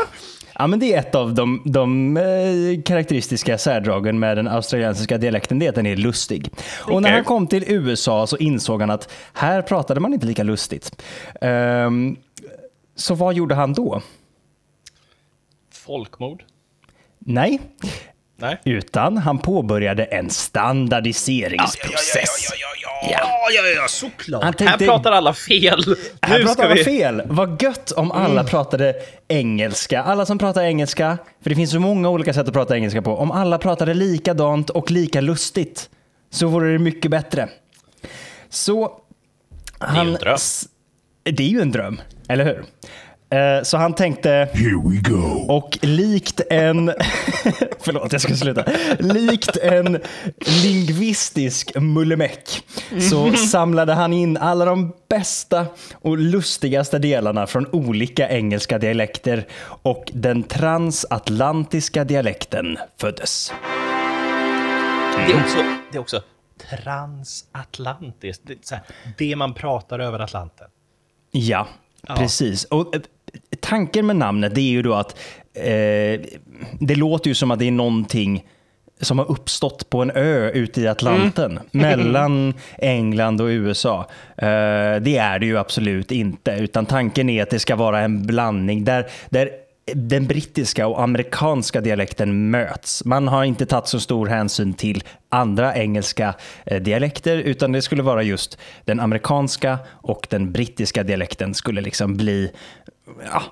ja, men det är ett av de, de eh, karaktäristiska särdragen med den australiensiska dialekten, det är att den är lustig. Och när han kom till USA så insåg han att här pratade man inte lika lustigt. Ehm, så vad gjorde han då? Folkmord? Nej, Nej. utan han påbörjade en standardiseringsprocess. ja, ja, ja, ja, såklart. Han tänkte- Här pratar alla fel. Här Nu pratar alla vi... fel. Vad gött om alla pratade engelska. Alla som pratar engelska, för det finns så många olika sätt att prata engelska på. Om alla pratade likadant och lika lustigt så vore det mycket bättre. Så... är ju en dröm. Det är ju en dröm, eller hur? Eh, Så han tänkte, Here we go. och likt en... Förlåt, jag ska sluta. Likt en lingvistisk mullemäck så samlade han in alla de bästa och lustigaste delarna från olika engelska dialekter och den transatlantiska dialekten föddes. Det är också, det är också transatlantiskt. Det, är så här, det man pratar över Atlanten. Ja, precis. Och eh, tanken med namnet det är ju då att eh, det låter ju som att det är någonting som har uppstått på en ö ute i Atlanten mellan England och USA. Eh, det är det ju absolut inte, utan tanken är att det ska vara en blandning där, där den brittiska och amerikanska dialekten möts. Man har inte tagit så stor hänsyn till andra engelska eh, dialekter utan det skulle vara just den amerikanska och den brittiska dialekten skulle liksom bli ja,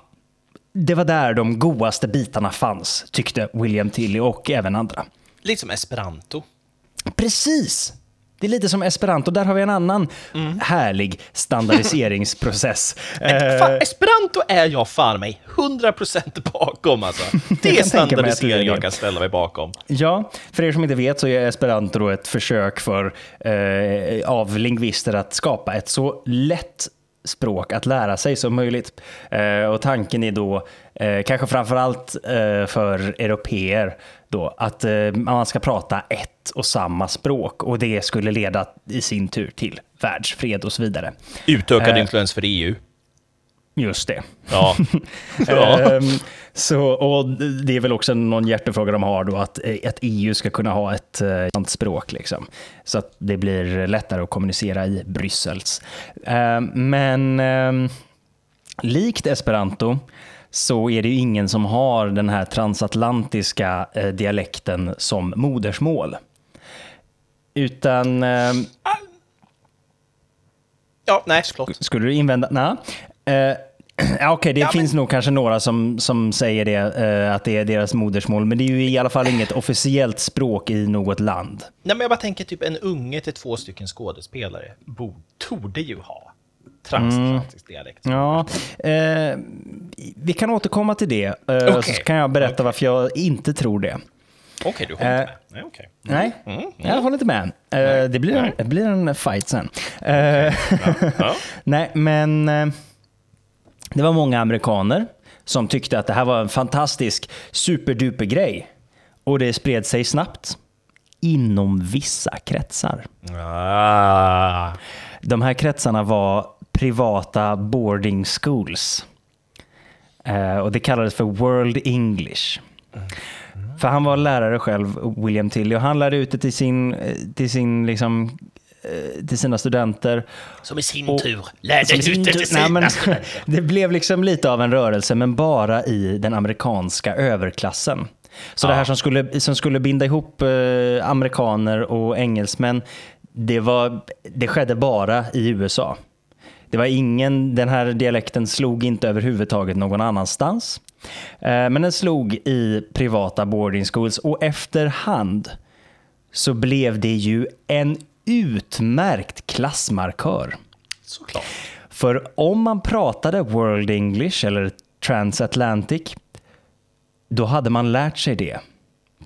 det var där de godaste bitarna fanns, tyckte William Tilley och även andra. Lite som esperanto. Precis! Det är lite som esperanto. Där har vi en annan härlig standardiseringsprocess. Eh, Fan, esperanto är jag fan mig 100% bakom alltså. Det är standardisering jag kan ställa mig bakom. Ja, för er som inte vet så är esperanto ett försök för, eh, av lingvister att skapa ett så lätt språk att lära sig som möjligt. Eh, och tanken är då, eh, kanske framförallt eh, för europeer, då, att eh, man ska prata ett och samma språk och det skulle leda i sin tur till världsfred och så vidare. Utökad Eh. influens för EU. Just det. Ja. ja. Ehm, så, och det är väl också någon hjärtefråga de har då, att, eh, att EU ska kunna ha ett eh, sånt språk. Liksom, så att det blir lättare att kommunicera i Bryssels. Ehm, men ehm, likt esperanto så är det ju ingen som har den här transatlantiska eh, dialekten som modersmål. Utan ehm, ja, nej, förlåt. skulle du invända? Nej. Eh, Ja, Okej, det finns nog kanske några som, som säger det, eh, att det är deras modersmål, men det är ju i alla fall inget officiellt språk i något land. Nej, men jag bara tänker typ en unge till två stycken skådespelare bo, torde ju ha transatlantisk dialekt. Ja, eh, vi kan återkomma till det, eh, Okej. så kan jag berätta varför jag inte tror det. Okej, du håller Eh, inte med? Nej, okej. Nej, Mm, jag håller inte med. Eh, det, blir en, det blir en fight sen. Eh, Ja. Nej, men eh, det var många amerikaner som tyckte att det här var en fantastisk superduper grej. Och det spred sig snabbt inom vissa kretsar. Ah. De här kretsarna var privata boarding schools. Eh, och det kallades för World English. För han var lärare själv, William Tilly, och han lärde ut det till, sin, eh, till, sin, liksom, eh, till sina studenter. Som i sin Och- tur lärde ut det till Nej, sina men, studenter. Det blev liksom lite av en rörelse, men bara i den amerikanska överklassen. Så det här som skulle, som skulle binda ihop eh, amerikaner och engelsmän, det, var, det skedde bara i USA. Det var ingen, den här dialekten slog inte överhuvudtaget någon annanstans. Eh, men den slog i privata boarding schools och efterhand så blev det ju en utmärkt klassmarkör. Såklart. För om man pratade World English eller Transatlantic, då hade man lärt sig det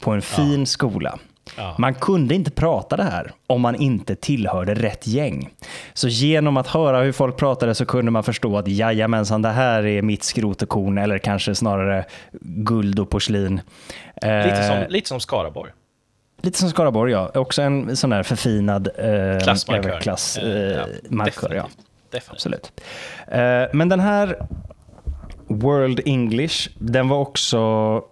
på en fin skola. Ja. Man kunde inte prata det här om man inte tillhörde rätt gäng. Så genom att höra hur folk pratade så kunde man förstå att jajamensan, det här är mitt skrot och korn, eller kanske snarare guld och porslin. Lite Eh, som, lite som Skaraborg. Lite som Skaraborg, ja. Också en sån där förfinad eh, Klassmarkör. överklass, Eh, eh, ja, markör. Ja. definitivt. Absolut. Eh, men den här World English, den var också eh,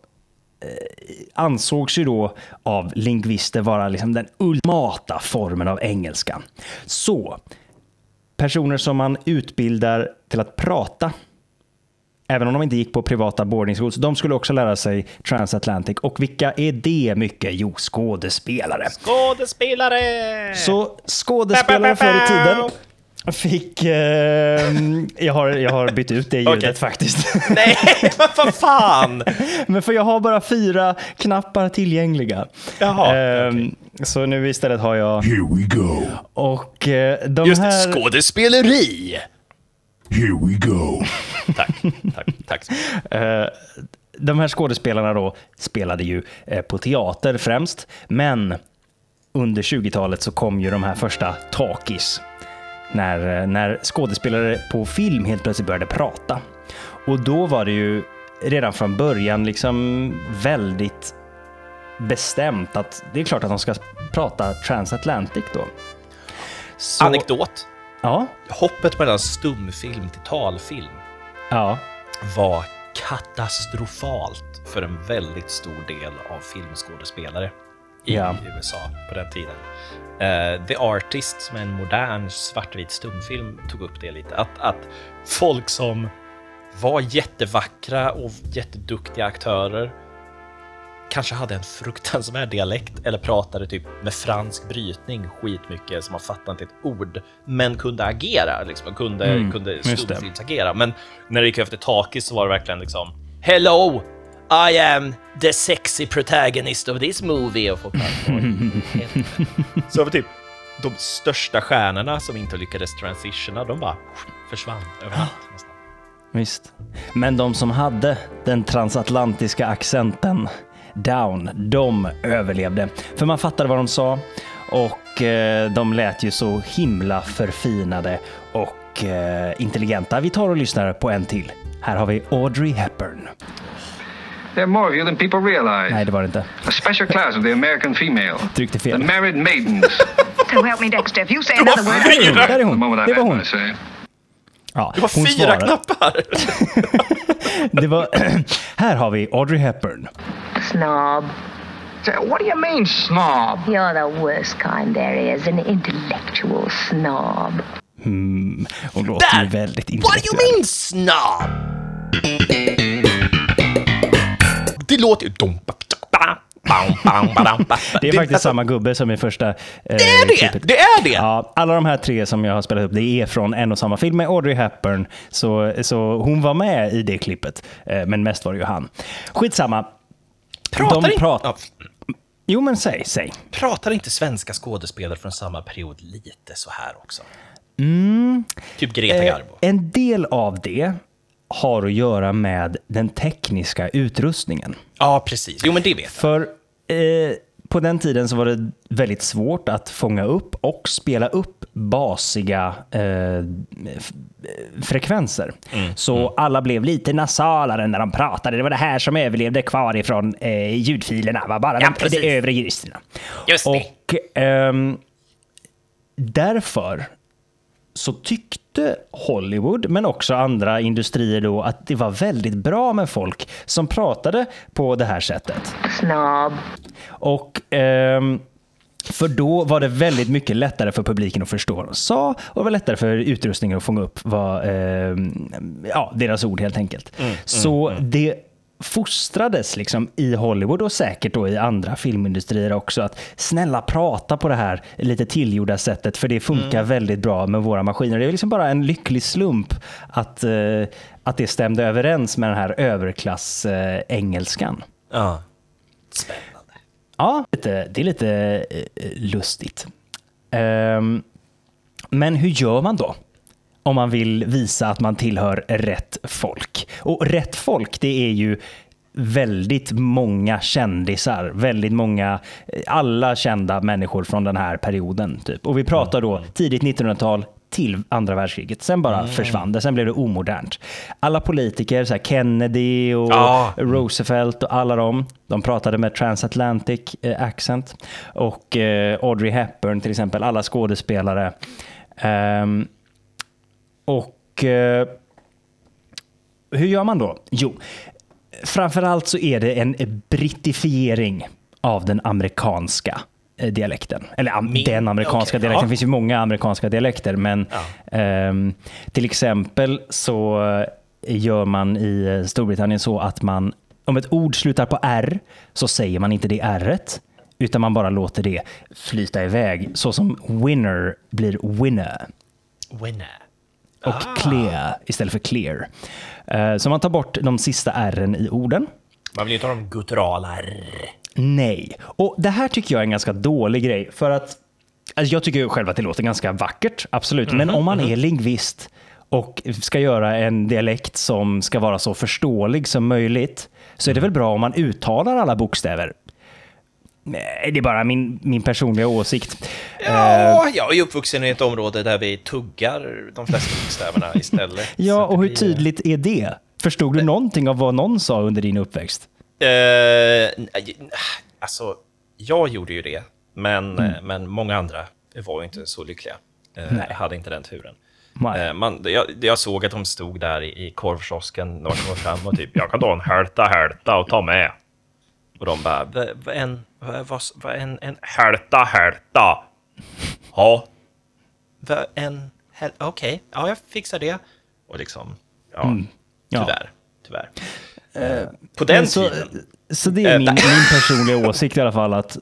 ansågs ju då av lingvister vara liksom den ultimata formen av engelska. Så, personer som man utbildar till att prata, även om de inte gick på privata boarding schools, de skulle också lära sig transatlantic. Och vilka är det mycket? Jo, skådespelare. Skådespelare! Så skådespelare förr i tiden fick... Eh, jag, har, jag har bytt ut det ljudet Okej. faktiskt. Nej, men vad fan! Men för jag har bara fyra knappar tillgängliga. Jaha, Ehm, Så nu istället har jag... Here we go. Och eh, de Just det, här... skådespeleri! Here we go. Tack, tack, tack. Eh, de här skådespelarna då spelade ju eh, på teater främst, men under 20-talet så kom ju de här första talkies. När, eh, när skådespelare på film helt plötsligt började prata. Och då var det ju redan från början liksom väldigt bestämt att det är klart att de ska prata transatlantic då. Så, Anekdot. Ja, Hoppet mellan stumfilm till talfilm ja. var katastrofalt för en väldigt stor del av filmskådespelare i Ja. USA på den tiden. Eh, The Artist, som är en modern svartvit stumfilm, tog upp det lite. Att, att folk som var jättevackra och jätteduktiga aktörer kanske hade en fruktansvärd dialekt eller pratade typ med fransk brytning skitmycket så man fattade inte ett ord, men kunde agera, liksom, kunde, Mm, kunde stumfilmsagera. Men när det gick efter takis så var det verkligen liksom Hello! I am the sexy protagonist of this movie. Och folk bara, "Oj, helvete." Så typ de största stjärnorna som inte lyckades transitiona, de bara försvann överallt. nästan. Visst. Men de som hade den transatlantiska accenten down, de överlevde. För man fattade vad de sa och eh, de lät ju så himla förfinade och eh, intelligenta. Vi tar och lyssnar på en till. Här har vi Audrey Hepburn. There are more of you than people realize. Nej, det var det inte. A special class of the American female. Tryckte The fel. married maidens. So help me, Dexter. If you say another word, är hon! Där är the hon! Det var hon. Ja, Det var hon fyra svarade. knappar! Det var, här har vi Audrey Hepburn. snob. What do you mean, snob? You're the worst kind there is, an intellectual snob. Mm, hon låter ju väldigt What do you intellektuell. mean snob? Det låter ju... Det är faktiskt samma gubbe som i första eh, Det är det! klippet. Det är det! Ja, alla de här tre som jag har spelat upp, det är från en och samma film med Audrey Hepburn. Så, så hon var med i det klippet, eh, men mest var det ju han. Skitsamma. Pratar, de inte, prat- ja, Jo, men säg, säg. pratar inte svenska skådespelare från samma period lite så här också? Typ Greta Eh, Garbo. en del av det har att göra med den tekniska utrustningen. Ja, precis. Jo, men det vet jag. För eh, på den tiden så var det väldigt svårt att fånga upp och spela upp basiga eh, frekvenser. Mm, Så alla blev lite nasalare när de pratade. Det var det här som överlevde kvar ifrån eh, ljudfilerna. var bara Ja, de, övre registerna. Just det. Och ehm, därför så tyckte Hollywood, men också andra industrier då, att det var väldigt bra med folk som pratade på det här sättet. Snob. Och ehm, för då var det väldigt mycket lättare för publiken att förstå vad de sa och det var lättare för utrustningen att fånga upp vad, ehm, ja, deras ord helt enkelt. Så det fostrades liksom i Hollywood och säkert då i andra filmindustrier också att snälla prata på det här lite tillgjorda sättet för det funkar väldigt bra med våra maskiner. Det är liksom bara en lycklig slump att, eh, att det stämde överens med den här överklass-engelskan. Ja. Spännande. Ja, lite, det är lite eh, lustigt. Ehm, men hur gör man då? Om man vill visa att man tillhör rätt folk. Och rätt folk, det är ju väldigt många kändisar, väldigt många, alla kända människor från den här perioden. Typ. Och vi pratar då tidigt 1900-tal till andra världskriget. Sen bara försvann det, sen blev det omodernt. Alla politiker, så här Kennedy och Ja. Roosevelt och alla de, de pratade med transatlantic eh, accent. Och eh, Audrey Hepburn till exempel, alla skådespelare. Ehm, och eh, hur gör man då? Jo, framförallt så är det en brittifiering av den amerikanska eh, dialekten. Eller Min- den amerikanska okej, dialekten. ja. Det finns ju många amerikanska dialekter, men ehm, till exempel så eh, gör man i eh, Storbritannien så att man, om ett ord slutar på R, så säger man inte det R-et, utan man bara låter det flyta iväg. Så som winner blir winner Winner. Och clear istället för clear. Eh, Så man tar bort de sista r i orden. Man vill ju inte ha de gutturala R. Nej. Och det här tycker jag är en ganska dålig grej. För att alltså jag tycker själv att det låter ganska vackert, absolut. Men om man är lingvist och ska göra en dialekt som ska vara så förståelig som möjligt så är det väl bra om man uttalar alla bokstäver. Nej, Det är bara min, min personliga åsikt. Ja, jag är uppvuxen i ett område där vi tuggar de flesta bokstäverna istället. Ja, och hur tydligt är det? Förstod du någonting av vad någon sa under din uppväxt? Eh, nej, alltså, jag gjorde ju det, men, Mm. eh, men många andra var ju inte så lyckliga. Eh, Nej. hade inte den turen. Eh, man, jag, jag såg att de stod där i, i korvkiosken när man kom fram och typ, jag kan ta en hälta hälta och ta med. Och de bara, "Va- vad en, vad, vad, vad en, en hälta hälta? Ja. Va, en, okej, ja jag fixar det. Och liksom, ja, Mm. Ja. tyvärr, tyvärr. Eh, på den så, tiden. så det är Eh, min, min personliga åsikt i alla fall att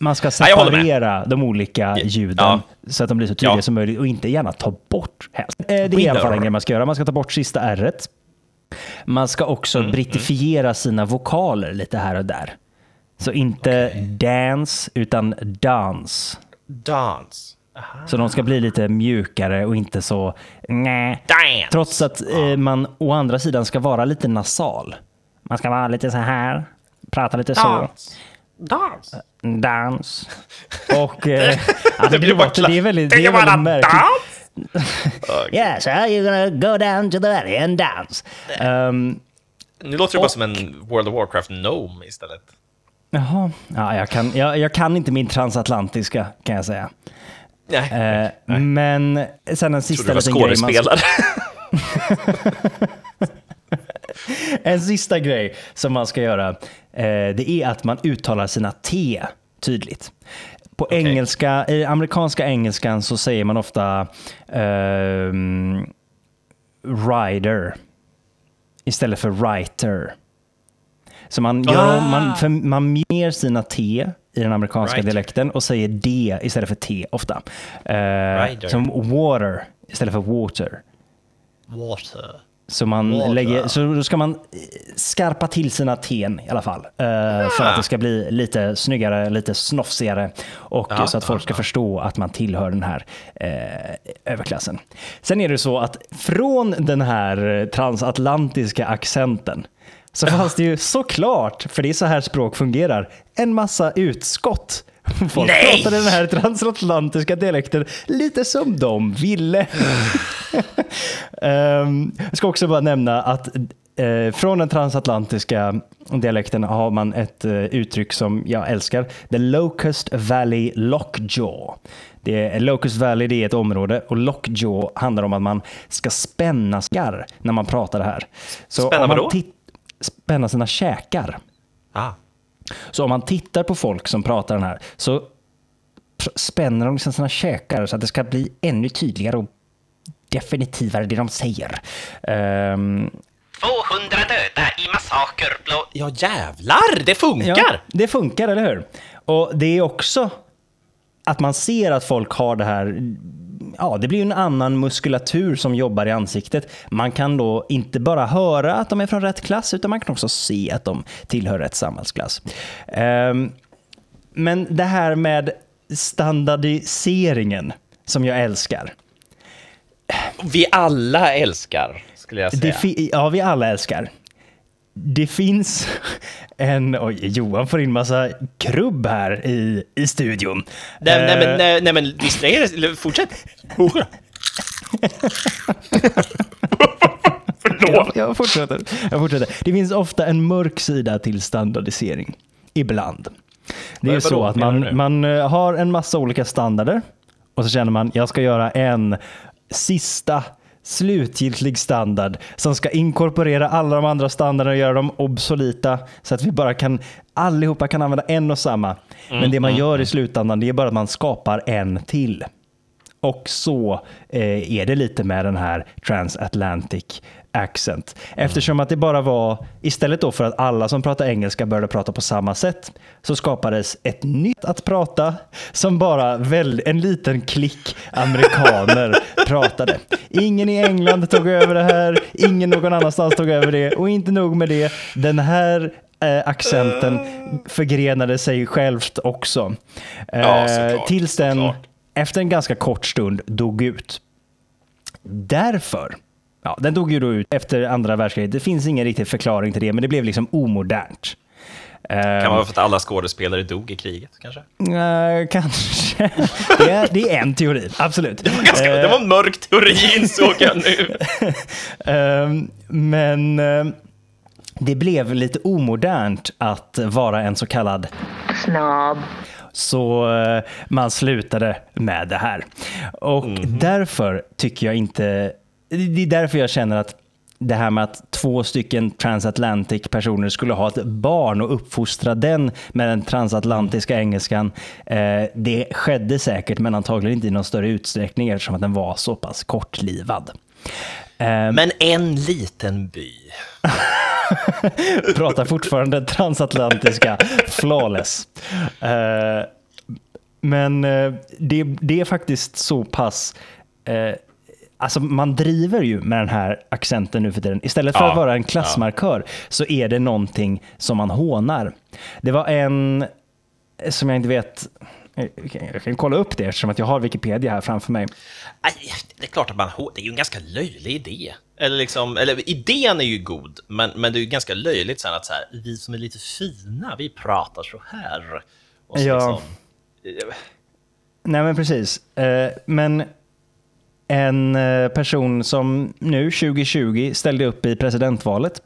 man ska separera de olika ljuden Ja. så att de blir så tydliga Ja. som möjligt och inte gärna ta bort helst. Eh, Det är i alla fall en grej man ska göra. Man ska ta bort sista r Man ska också Mm, brittifiera sina vokaler lite här och där. Så inte dance utan dans. Dans. Aha. Så de ska bli lite mjukare och inte så nej. Dance. Trots att eh, man å andra sidan ska vara lite nasal. Man ska vara lite så här, prata lite så. Dans. Dans. Dans. Och eh, alltså, det, blir bara låter, det är väldigt, det är väldigt märkligt. dans? Yeah, so you're gonna go down to the valley and dance. Um, Nu låter det bara som en World of Warcraft Gnome istället. Jaha, ja, jag, kan, jag, jag kan inte min transatlantiska kan jag säga. Nej. Eh, men sen en sista liten grej. Man, skådespelare. En sista grej som man ska göra, eh, det är att man uttalar sina T tydligt. På engelska, i amerikanska engelskan så säger man ofta ehm, rider istället för writer. Så man, gör, Ah. man, för man mer sina T i den amerikanska Right. dialekten och säger D istället för T ofta. Right. Som water istället för water. Water. Så, man Water. lägger, så då ska man eh, skarpa till sina ten i alla fall. eh, För att det ska bli lite snyggare, lite snofsigare. Och Ja, så att folk ska förstå att man tillhör den här eh, överklassen. Sen är det så att från den här transatlantiska accenten så fanns det ju såklart, för det är så här språk fungerar, en massa utskott. Folk Nej! pratade den här transatlantiska dialekten lite som de ville. Ehm, jag ska också bara nämna att eh, från den transatlantiska dialekten har man ett eh, uttryck som jag älskar. The Locust Valley Lockjaw. Det är, Locust Valley det är ett område och Lockjaw handlar om att man ska spänna skarr när man pratar det här. Så Spänna vadå? Spänna sina käkar. Ah. Så om man tittar på folk som pratar den här så spänner de liksom sina käkar så att det ska bli ännu tydligare och definitivare det de säger. Ehm, 200 döda i massaker blå... Ja jävlar, det funkar! ja, det funkar, eller hur? Och det är också att man ser att folk har det här Ja, det blir ju en annan muskulatur som jobbar i ansiktet. Man kan då inte bara höra att de är från rätt klass, utan man kan också se att de tillhör rätt samhällsklass. Ehm, men det här med standardiseringen som jag älskar. Vi alla älskar, skulle jag säga. ja, vi alla älskar. Det finns en... Oj, Johan får in massa krubb här i, i studion. Nej, nej, Eh, men, nej, nej men distrahera fortsätt. Jag, jag, fortsätter. jag fortsätter. Det finns ofta en mörk sida till standardisering. Ibland. Det är ju så att man, man eh, har en massa olika standarder och så känner man jag ska göra en sista slutgiltig standard som ska inkorporera alla de andra standarderna och göra dem obsoleta så att vi bara kan allihopa kan använda en och samma. Men det man Mm, gör i slutändan det är bara att man skapar en till. Och så eh, är det lite med den här transatlantic accent. Eftersom att det bara var, istället då för att alla som pratar engelska började prata på samma sätt, så skapades ett nytt att prata som bara väl, en liten klick amerikaner pratade. Ingen i England tog över det här, ingen någon annanstans tog över det och inte nog med det, den här eh, accenten förgrenade sig självt också. Eh, Ja, såklart, tills den såklart. efter en ganska kort stund dog ut. Därför, ja, den dog ju då ut efter andra världskriget. Det finns ingen riktig förklaring till det, men det blev liksom omodernt. Kan Eh, vara för att alla skådespelare dog i kriget kanske? eh, kanske. Det är, det är en teori, absolut. Ganska, det var en mörk teori insåg jag nu. Ehm, men eh, det blev lite omodernt att vara en så kallad Snob. Så eh, man slutade med det här. Och därför tycker jag inte... Det är därför jag känner att det här med att två stycken transatlantic personer skulle ha ett barn och uppfostra den med den transatlantiska engelskan. Eh, det skedde säkert, men antagligen inte i någon större utsträckning eftersom att den var så pass kortlivad. Eh, Men en liten by. pratar fortfarande transatlantiska flawless. Eh, men det, det är faktiskt så pass... eh, Alltså man driver ju med den här accenten nu för tiden. Istället för Ja, att vara en klassmarkör så är det någonting som man hånar. Det var en som jag inte vet... jag kan- Jag kan kolla upp det eftersom att jag har Wikipedia här framför mig. Det är klart att man Det är ju en ganska löjlig idé. Eller liksom, eller idén är ju god, men, men det är ju ganska löjligt sen att så här, vi som är lite fina, vi pratar så här. Så Ja. liksom, Nej men precis. Eh, Men en eh, person som nu 2020 ställde upp i presidentvalet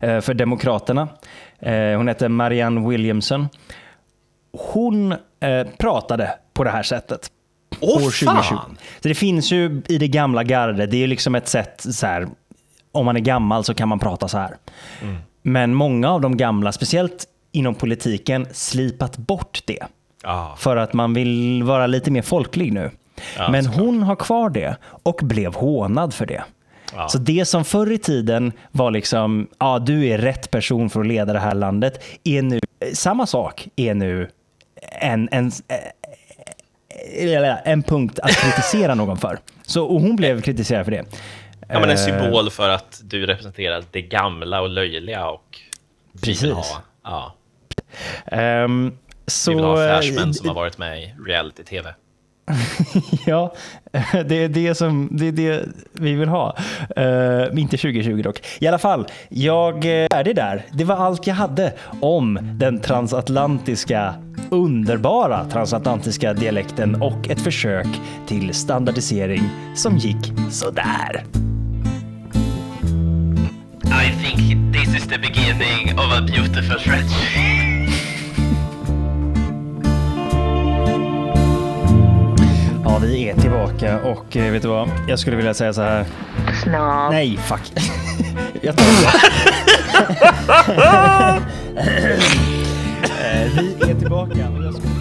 eh, för Demokraterna. Eh, Hon heter Marianne Williamson. Hon pratade på det här sättet. Åh, år 2020. fan! Så det finns ju i det gamla gardet, det är liksom ett sätt så här, om man är gammal så kan man prata så här. Mm. Men många av de gamla, speciellt inom politiken, slipat bort det. Ja. För att man vill vara lite mer folklig nu. Ja, Men såklart. hon har kvar det och blev hånad för det. Ja. Så det som förr i tiden var liksom, ja du är rätt person för att leda det här landet, är nu, samma sak är nu en, en, eh, en punkt att kritisera någon för. Så, och hon blev kritiserad för det. Ja, men en Eh, symbol för att du representerar det gamla och löjliga och Precis. ja, ehm, så, vi vill ha eh, flashmän som har varit med i reality-tv. Ja, det är det som det, är det vi vill ha. Uh, inte 2020 dock. I alla fall, jag eh, är det där. Det var allt jag hade om den transatlantiska, underbara transatlantiska dialekten och ett försök till standardisering som gick sådär. I think this is the beginning of a beautiful friendship. Ja, vi är tillbaka och eh, vet du vad? Jag skulle vilja säga så här. Snob. Nej, fuck. Jag tar det. Eh, Vi är tillbaka och jag skulle